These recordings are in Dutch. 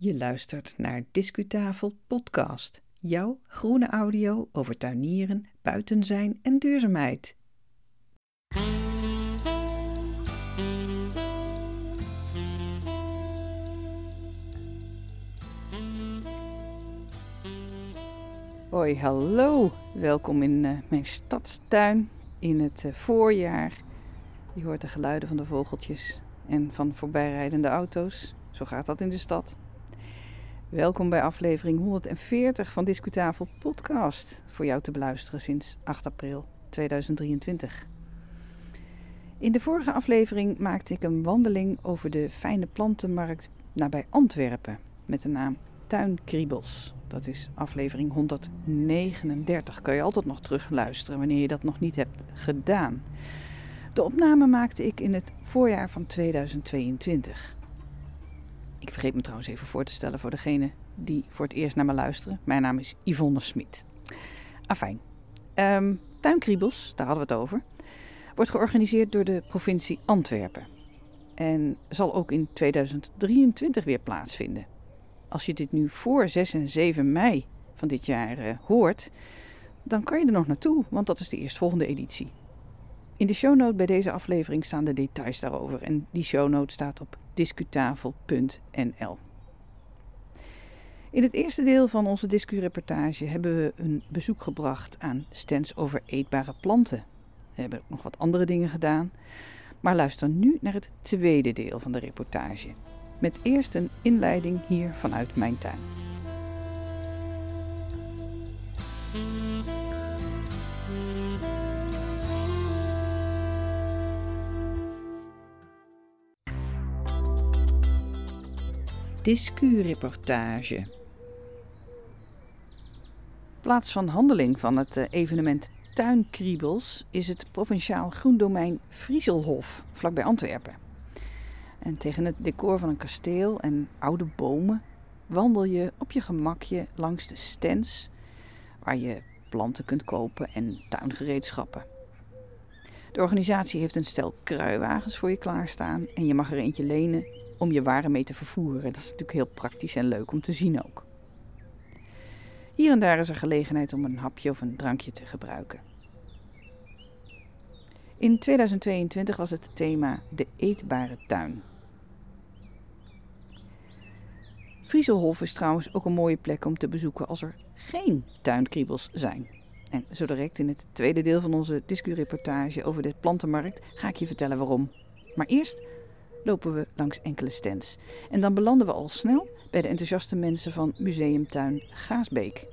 Je luistert naar Discutafel Podcast, jouw groene audio over tuinieren, buiten zijn en duurzaamheid. Hoi, hallo. Welkom in uh, mijn stadstuin in het uh, voorjaar. Je hoort de geluiden van de vogeltjes en van voorbijrijdende auto's. Zo gaat dat in de stad. Welkom bij aflevering 140 van Discutafel Podcast. Voor jou te beluisteren sinds 8 april 2023. In de vorige aflevering maakte ik een wandeling over de fijne plantenmarkt nabij Antwerpen. Met de naam Tuinkriebels. Dat is aflevering 139. Kan je altijd nog terugluisteren wanneer je dat nog niet hebt gedaan. De opname maakte ik in het voorjaar van 2022. Ik vergeet me trouwens even voor te stellen voor degene die voor het eerst naar me luisteren. Mijn naam is Yvonne Smit. Afijn. Um, Tuinkriebels, daar hadden we het over, wordt georganiseerd door de provincie Antwerpen. En zal ook in 2023 weer plaatsvinden. Als je dit nu voor 6 en 7 mei van dit jaar uh, hoort, dan kan je er nog naartoe, want dat is de eerstvolgende editie. In de shownote bij deze aflevering staan de details daarover en die shownote staat op discutafel.nl. In het eerste deel van onze discureportage hebben we een bezoek gebracht aan stands over eetbare planten. We hebben ook nog wat andere dingen gedaan, maar luister nu naar het tweede deel van de reportage. Met eerst een inleiding hier vanuit mijn tuin. Discureportage. Plaats van handeling van het eh, evenement Tuinkriebels is het provinciaal groendomein Frieselhof, vlakbij Antwerpen. En tegen het decor van een kasteel en oude bomen wandel je op je gemakje langs de stands waar je planten kunt kopen en tuingereedschappen. De organisatie heeft een stel kruiwagens voor je klaarstaan en je mag er eentje lenen om je waren mee te vervoeren. Dat is natuurlijk heel praktisch en leuk om te zien ook. Hier en daar is er gelegenheid om een hapje of een drankje te gebruiken. In 2022 was het thema de eetbare tuin. Frieselhof is trouwens ook een mooie plek om te bezoeken als er geen tuinkriebels zijn. En zo direct in het tweede deel van onze discureportage over de plantenmarkt ga ik je vertellen waarom. Maar eerst lopen we langs enkele stands. En dan belanden we al snel bij de enthousiaste mensen van Museumtuin Gaasbeek.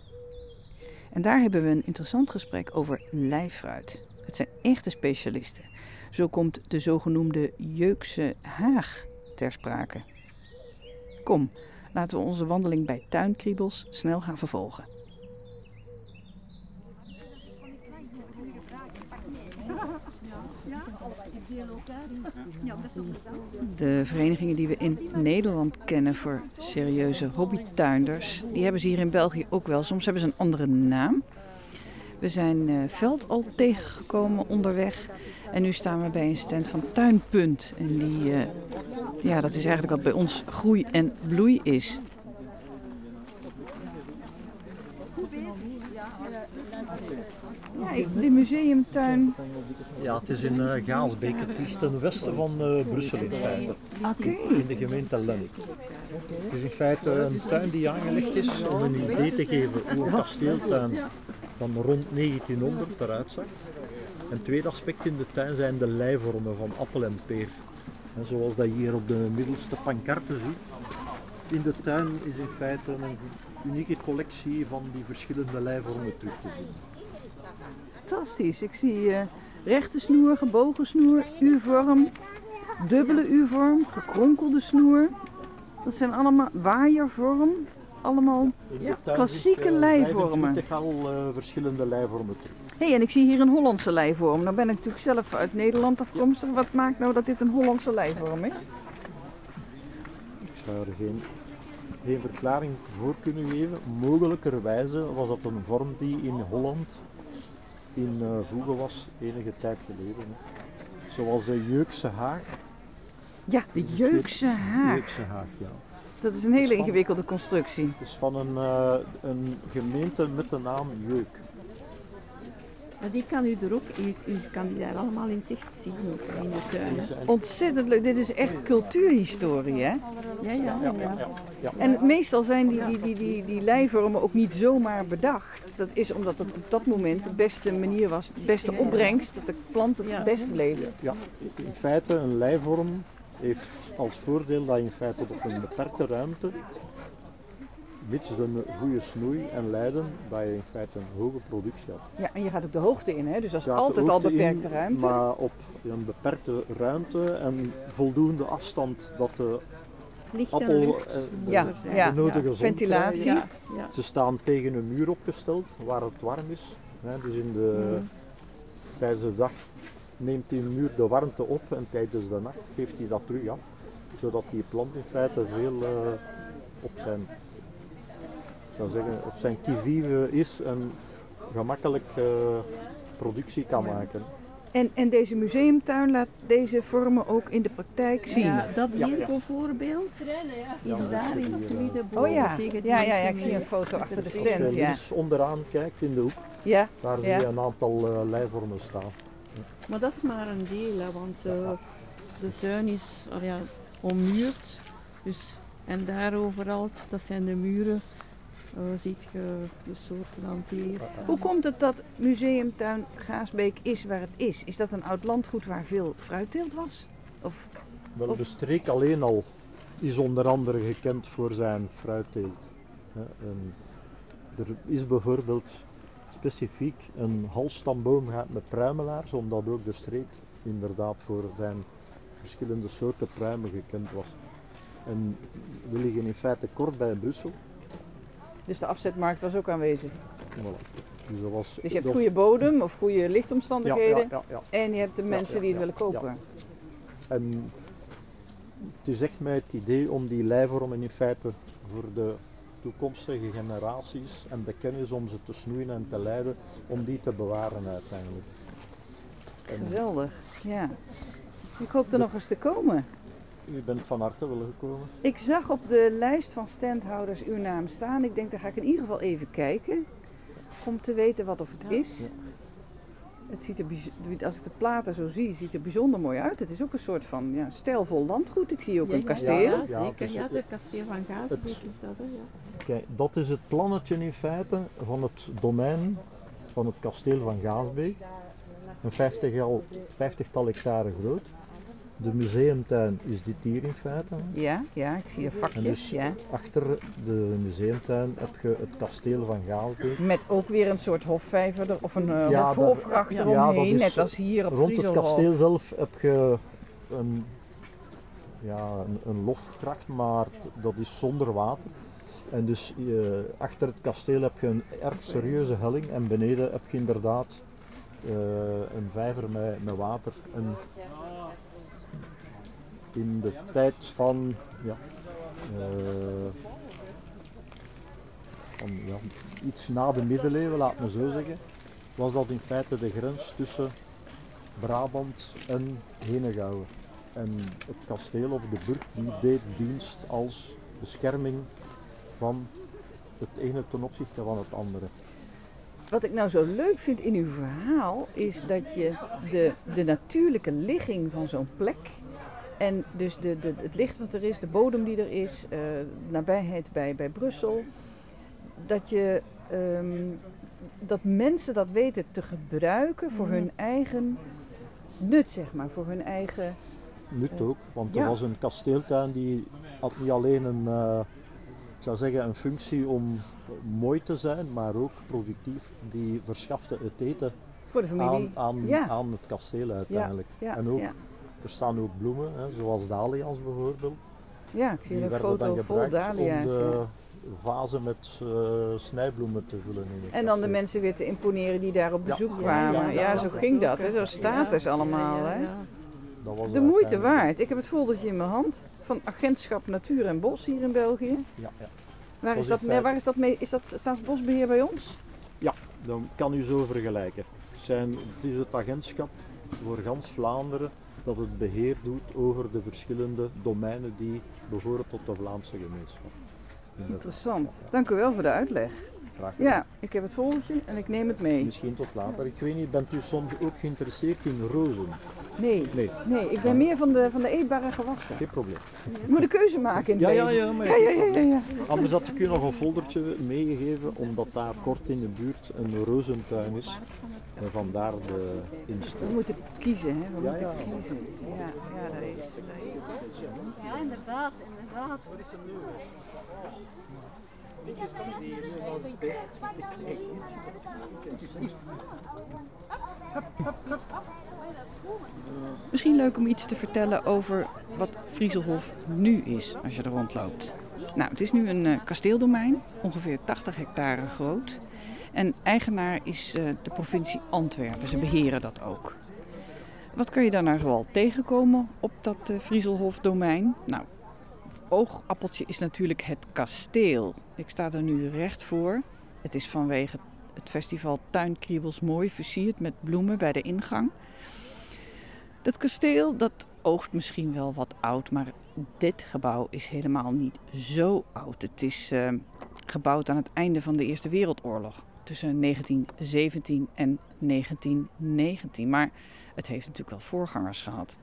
En daar hebben we een interessant gesprek over lijffruit. Het zijn echte specialisten. Zo komt de zogenoemde Jeukse Haag ter sprake. Kom, laten we onze wandeling bij tuinkriebels snel gaan vervolgen. De verenigingen die we in Nederland kennen voor serieuze hobbytuinders, die hebben ze hier in België ook wel. Soms hebben ze een andere naam. We zijn uh, Veld al tegengekomen onderweg. En nu staan we bij een stand van Tuinpunt. En die, uh, ja, dat is eigenlijk wat bij ons groei en bloei is. Ja, de museumtuin. Ja, het is in uh, Gaalsbeek. Het is ten westen van uh, Brussel in feite. Okay. In de gemeente Lennik. Het is in feite een tuin die aangelegd is om een idee te geven hoe een kasteeltuin van rond 1900 eruit zag. Een tweede aspect in de tuin zijn de leivormen van appel en peer. En zoals dat je hier op de middelste pancarte ziet. In de tuin is in feite een unieke collectie van die verschillende leivormen terug te zien. Fantastisch. Ik zie uh, rechte snoer, gebogen snoer, U-vorm, dubbele U-vorm, gekronkelde snoer. Dat zijn allemaal waaiervorm. Allemaal ja, klassieke uh, leivormen. Ik al uh, verschillende leivormen terug. Hé, hey, en ik zie hier een Hollandse leivorm. Nou ben ik natuurlijk zelf uit Nederland afkomstig. Wat maakt nou dat dit een Hollandse leivorm is? Ik zou er geen, geen verklaring voor kunnen geven. Mogelijkerwijze was dat een vorm die in Holland in uh, voegen was enige tijd geleden. Hè. Zoals de Jeukse Haag. Ja, de Jeukse Haag. Jeukse Haag, ja. Dat is een hele van- ingewikkelde constructie. Het is van een, eh, een gemeente met de naam Jeuk. Maar die kan u er ook, u, u kan die daar allemaal in dicht zien ook in de tuin. Hè. Ontzettend leuk. Dit is echt cultuurhistorie, hè? Ja, ja, ja, ja. ja, ja, ja. En meestal zijn die, die, die, die, die lijvormen ook niet zomaar bedacht. Dat is omdat het op dat moment de beste manier was, de beste opbrengst, dat de plant het best bleef. Ja, in feite een lijvorm heeft als voordeel dat je in feite op een beperkte ruimte, mits een goede snoei en leiden, dat je in feite een hoge productie hebt. Ja, en je gaat ook de hoogte in, hè? dus dat is altijd al in, beperkte ruimte. Maar op een beperkte ruimte en voldoende afstand dat de Licht en appel lucht. eh, de, Ja, de ja, nodige ja. Ventilatie. Ja, ja. Ze staan tegen een muur opgesteld waar het warm is. Hè, dus in de, tijdens de dag neemt die muur de warmte op en tijdens de nacht geeft hij dat terug af. Zodat die plant in feite veel eh, op zijn, zou zeggen, op zijn qui-vive is en gemakkelijk eh, productie kan maken. En, en deze museumtuin laat deze vormen ook in de praktijk zien. Ja, dat Ja, hier ja. bijvoorbeeld is daar in het midden Oh ja, tegen die ja, ja, ja, ik zie een foto achter de de Als je stand. Links onderaan kijkt in de hoek, ja, daar zie Ja. je een aantal eh, lijvormen staan. Maar dat is maar een deel, hè, want eh, de tuin is al ja, ommuurd. Dus, en daar overal, dat zijn de muren, eh ziet je de soorten hanteer staan. Hoe komt het dat museumtuin Gaasbeek is waar het is? Is dat een oud landgoed waar veel fruitteelt was? Of, Wel, Of- de streek alleen al is onder andere gekend voor zijn fruitteelt. En er is bijvoorbeeld specifiek een halsstamboom gehad met pruimelaars, omdat ook de streek inderdaad voor zijn verschillende soorten pruimen gekend was. En we liggen in feite kort bij Brussel. Dus de afzetmarkt was ook aanwezig. Voilà. Dus, dat was, Dus je hebt dat- goede bodem of goede lichtomstandigheden. ja, ja, ja. En je hebt de mensen die het willen kopen. En het is echt mij het idee om die lijvormen in feite voor de toekomstige generaties en de kennis om ze te snoeien en te leiden, om die te bewaren uiteindelijk. En Geweldig, ja. Ik hoop er nog eens te komen. U bent van harte willen gekomen. Ik zag op de lijst van standhouders uw naam staan. Ik denk, daar ga ik in ieder geval even kijken. Om te weten wat of het Ja. is. Het ziet er, als ik de platen zo zie, ziet het er bijzonder mooi uit. Het is ook een soort van ja, stijlvol landgoed. Ik zie ook Ja, een kasteel. Ja, Ja, zeker. Ja, het- kasteel van Gaasbeek is dat. Hè, ja. Kijk, dat is het plannetje in feite van het domein van het kasteel van Gaasbeek. Een vijftigtal, vijftigtal hectare groot. De museumtuin is dit hier in feite. Ja, ja, ik zie er En vakjes. dus Ja. achter de museumtuin heb je het kasteel van Gaasbeek. Met ook weer een soort hofvijver er, of een eh Ja, eromheen. is net als hier op Rond het kasteel zelf heb je een, ja, een, een lofgracht, maar dat is zonder water. En dus eh, achter het kasteel heb je een erg serieuze helling en beneden heb je inderdaad eh, een vijver met, met water. En in de tijd van, ja, eh, ja, iets na de middeleeuwen, laat me zo zeggen, was dat in feite de grens tussen Brabant en Henegouwen. En het kasteel of de burcht die deed dienst als bescherming van het ene ten opzichte van het andere. Wat ik nou zo leuk vind in uw verhaal is dat je de, de natuurlijke ligging van zo'n plek en dus de, de, het licht wat er is, de bodem die er is, eh, nabijheid bij, bij Brussel, dat, je, ehm, dat mensen dat weten te gebruiken voor hun eigen nut, zeg maar, voor hun eigen. Nut ook, want Ja. er was een kasteeltuin die had niet alleen een, eh, ik zou zeggen, een functie om mooi te zijn, maar ook productief. Die verschafte het eten Voor de familie. aan, aan, Ja. aan het kasteel uiteindelijk. ja, en ook, ja. Er staan ook bloemen, hè, zoals dahlia's bijvoorbeeld. ja, ik zie Die een foto vol dahlia's. om ja. de vazen met eh, snijbloemen te vullen. In En dan de mensen weer te imponeren die daar op Ja. bezoek Ja, kwamen. Ja, ja, ja, zo dat ging dat, hè? zo status Ja, allemaal. ja, ja, Hè? ja. Dat was De moeite waard. Ik heb het foldertje in mijn hand van Agentschap Natuur en Bos hier in België. Ja, ja. Waar is dat, waar is dat mee? Is dat Staatsbosbeheer bij ons? Dan kan u zo vergelijken. Zijn, het is het agentschap voor gans Vlaanderen dat het beheer doet over de verschillende domeinen die behoren tot de Vlaamse gemeenschap. Interessant. Dank u wel voor de uitleg. Ja, ik heb het vogeltje en ik neem het mee. Misschien tot later. Ik weet niet, bent u soms ook geïnteresseerd in rozen? Nee, Nee. nee ik ben meer van de, van de eetbare gewassen. Geen probleem. Je moet een keuze maken in het Ja, ja, ja. Maar Ja, ja, ja, ja, ja. Anders had ik u nog een foldertje meegegeven, omdat daar kort in de buurt een rozentuin is. En vandaar de We insteek. moeten kiezen, hè? We Ja, moeten ja. kiezen. Ja, ja, dat is. dat is. Ja, inderdaad, inderdaad. Misschien leuk om iets te vertellen over wat Frieselhof nu is als je er rondloopt. Nou, het is nu een eh, kasteeldomein, ongeveer 80 hectare groot. En eigenaar is eh, de provincie Antwerpen. Ze beheren dat ook. Wat kun je daar nou zoal tegenkomen op dat eh Frieselhof-domein? Nou, oogappeltje is natuurlijk het kasteel. Ik sta er nu recht voor. Het is vanwege het festival Tuinkriebels mooi versierd met bloemen bij de ingang. Dat kasteel dat oogt misschien wel wat oud, maar dit gebouw is helemaal niet zo oud. Het is eh, gebouwd aan het einde van de Eerste Wereldoorlog, tussen 1917 en 1919. Maar het heeft natuurlijk wel voorgangers gehad.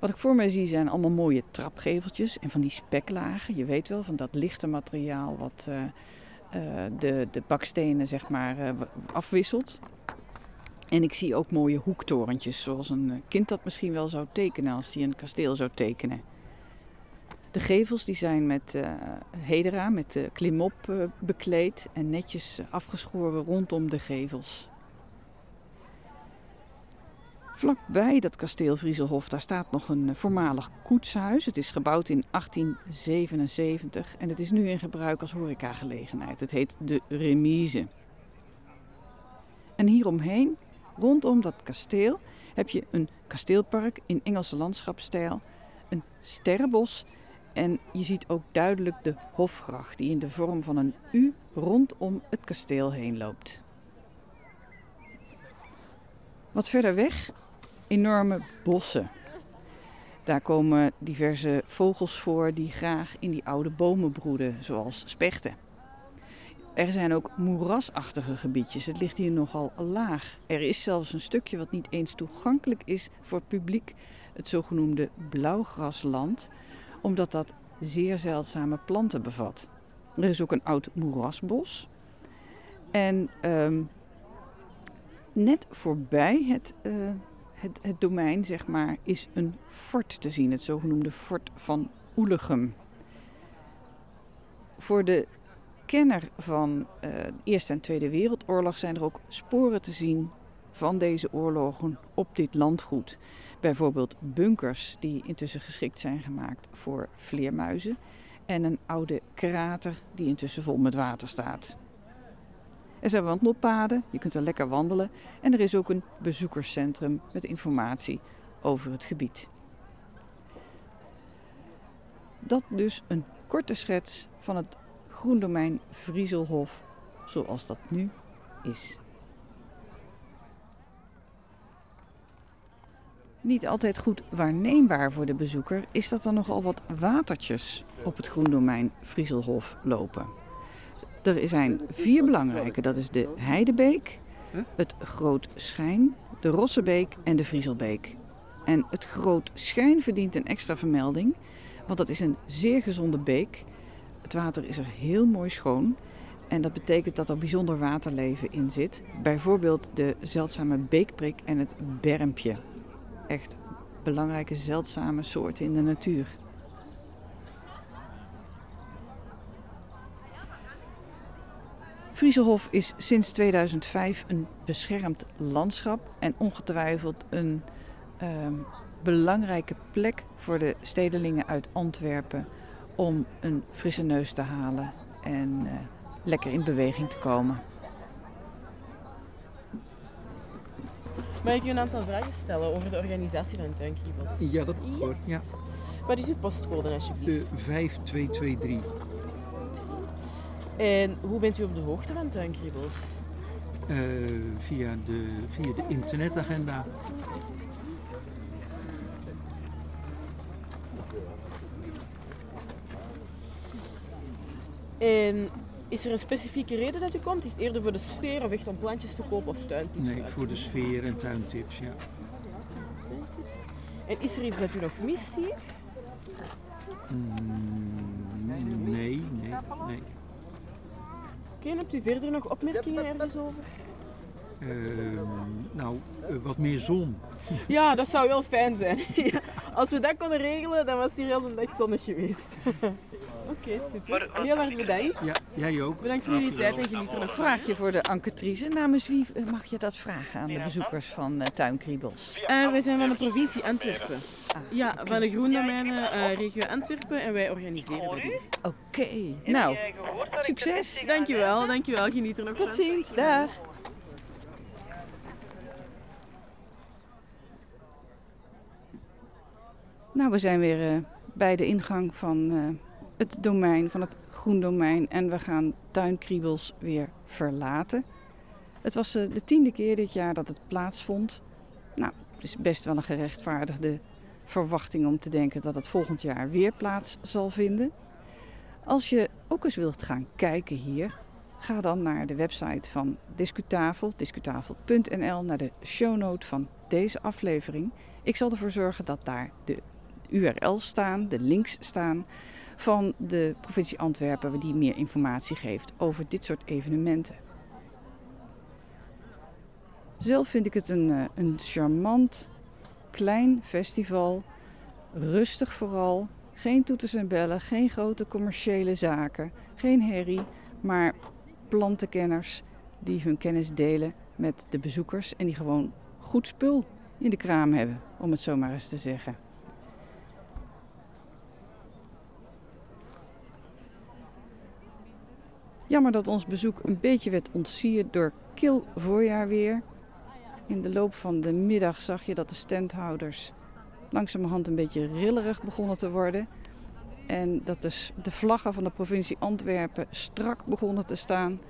Wat ik voor mij zie zijn allemaal mooie trapgeveltjes en van die speklagen. Je weet wel, van dat lichte materiaal wat eh, eh, de, de bakstenen zeg maar eh, afwisselt. En ik zie ook mooie hoektorentjes, zoals een eh, kind dat misschien wel zou tekenen als hij een kasteel zou tekenen. De gevels die zijn met eh, hedera, met klimop eh, bekleed en netjes afgeschoren rondom de gevels. Vlakbij dat kasteel Vrieselhof daar staat nog een voormalig koetshuis. Het is gebouwd in 1877 en het is nu in gebruik als horecagelegenheid. Het heet de Remise. En hieromheen, rondom dat kasteel, heb je een kasteelpark in Engelse landschapsstijl, een sterrenbos en je ziet ook duidelijk de hofgracht die in de vorm van een U rondom het kasteel heen loopt. Wat verder weg, enorme bossen. Daar komen diverse vogels voor die graag in die oude bomen broeden, zoals spechten. Er zijn ook moerasachtige gebiedjes. Het ligt hier nogal laag. Er is zelfs een stukje wat niet eens toegankelijk is voor het publiek, het zogenoemde blauwgrasland, omdat dat zeer zeldzame planten bevat. Er is ook een oud moerasbos. En ehm, net voorbij het, eh, het, het domein, zeg maar, is een fort te zien, het zogenoemde fort van Oelegem. Voor de kenner van eh, de Eerste en Tweede Wereldoorlog zijn er ook sporen te zien van deze oorlogen op dit landgoed. Bijvoorbeeld bunkers die intussen geschikt zijn gemaakt voor vleermuizen en een oude krater die intussen vol met water staat. Er zijn wandelpaden, je kunt er lekker wandelen en er is ook een bezoekerscentrum met informatie over het gebied. Dat dus een korte schets van het groendomein Vrieselhof zoals dat nu is. Niet altijd goed waarneembaar voor de bezoeker is dat er nogal wat watertjes op het groendomein Vrieselhof lopen. Er zijn vier belangrijke, dat is de Heidebeek, het Groot Schijn, de Rossebeek en de Vrieselbeek. En het Groot Schijn verdient een extra vermelding, want dat is een zeer gezonde beek. Het water is er heel mooi schoon en dat betekent dat er bijzonder waterleven in zit. Bijvoorbeeld de zeldzame beekprik en het bermpje. Echt belangrijke zeldzame soorten in de natuur. Frieselhof is sinds 2005 een beschermd landschap en ongetwijfeld een ehm, belangrijke plek voor de stedelingen uit Antwerpen om een frisse neus te halen en eh, lekker in beweging te komen. Mag ik u een aantal vragen stellen over de organisatie van Tuinkriebels? Ja, dat mag hoor. Ja. Wat is uw postcode alsjeblieft? De 5223. En hoe bent u op de hoogte van Tuinkriebels? Eh, via, de, via de internetagenda. En is er een specifieke reden dat u komt? Is het eerder voor de sfeer of echt om plantjes te kopen of tuintips? Nee, uit voor de sfeer en tuintips, ja. En is er iets dat u nog mist hier? Mm, nee, nee, nee. Oké, en hebt u verder nog opmerkingen ergens over? Ehm, nou, eh, wat meer zon. Ja, dat zou wel fijn zijn. Ja, Als we dat konden regelen, dan was hier heel een dag zonnig geweest. Oké, super. Heel erg bedankt. Ja, jij ook. Bedankt voor jullie tijd en geniet er nog van. Vraagje voor de enquêtrice. Namens wie eh, mag je dat vragen aan de bezoekers van eh, Tuinkriebels? Eh, wij zijn van de provincie Antwerpen. Ah, Ja, van de Groendomeinen eh regio Antwerpen en wij organiseren dit. hier. Oké, nou, succes. Dankjewel, dankjewel. Geniet er nog Tot van. ziens, dag. Nou, we zijn weer eh, bij de ingang van eh, het domein, van het groendomein. En we gaan Tuinkriebels weer verlaten. Het was eh, de tiende keer dit jaar dat het plaatsvond. Nou, het is best wel een gerechtvaardigde verwachting om te denken dat het volgend jaar weer plaats zal vinden. Als je ook eens wilt gaan kijken hier, Ga dan naar de website van Discutafel, discutafel.nl, naar de shownote van deze aflevering. Ik zal ervoor zorgen dat daar de URL's staan, de links staan van de provincie Antwerpen, die meer informatie geeft over dit soort evenementen. Zelf vind ik het een, eh, een charmant, klein festival. Rustig vooral. Geen toeters en bellen, geen grote commerciële zaken, geen herrie, maar plantenkenners die hun kennis delen met de bezoekers en die gewoon goed spul in de kraam hebben, om het zo maar eens te zeggen. Jammer dat ons bezoek een beetje werd ontsierd door kil voorjaarweer. In de loop van de middag zag je dat de standhouders langzamerhand een beetje rillerig begonnen te worden. En dat de, de vlaggen van de provincie Antwerpen strak begonnen te staan.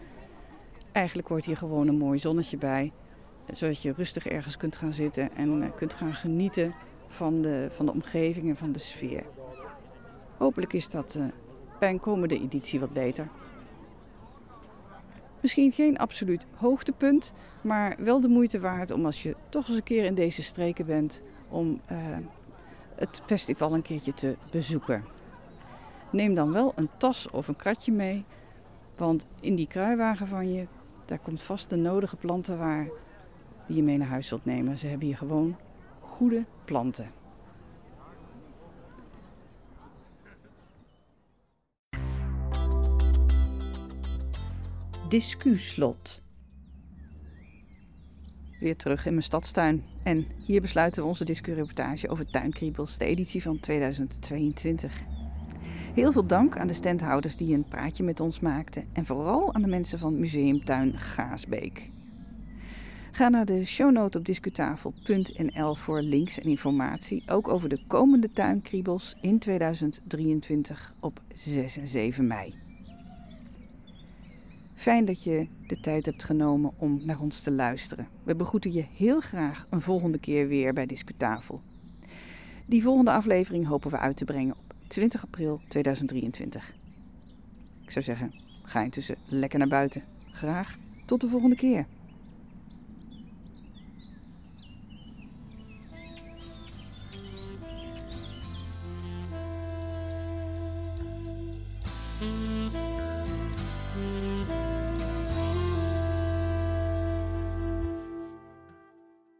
Eigenlijk hoort hier gewoon een mooi zonnetje bij. Zodat je rustig ergens kunt gaan zitten en eh, kunt gaan genieten van de, van de omgeving en van de sfeer. Hopelijk is dat eh, bij een komende editie wat beter. Misschien geen absoluut hoogtepunt, maar wel de moeite waard om als je toch eens een keer in deze streken bent, om eh, het festival een keertje te bezoeken. Neem dan wel een tas of een kratje mee, want in die kruiwagen van je, daar komt vast de nodige planten waar die je mee naar huis wilt nemen. Ze hebben hier gewoon goede planten. Discuslot. Weer terug in mijn stadstuin. En hier besluiten we onze discureportage over tuinkriebels, de editie van 2022. Heel veel dank aan de standhouders die een praatje met ons maakten. En vooral aan de mensen van Museumtuin Gaasbeek. Ga naar de shownote op discutafel.nl voor links en informatie. Ook over de komende tuinkriebels in 2023 op 6 en 7 mei. Fijn dat je de tijd hebt genomen om naar ons te luisteren. We begroeten je heel graag een volgende keer weer bij Discutafel. Die volgende aflevering hopen we uit te brengen op 20 april 2023. Ik zou zeggen, ga intussen lekker naar buiten. Graag tot de volgende keer.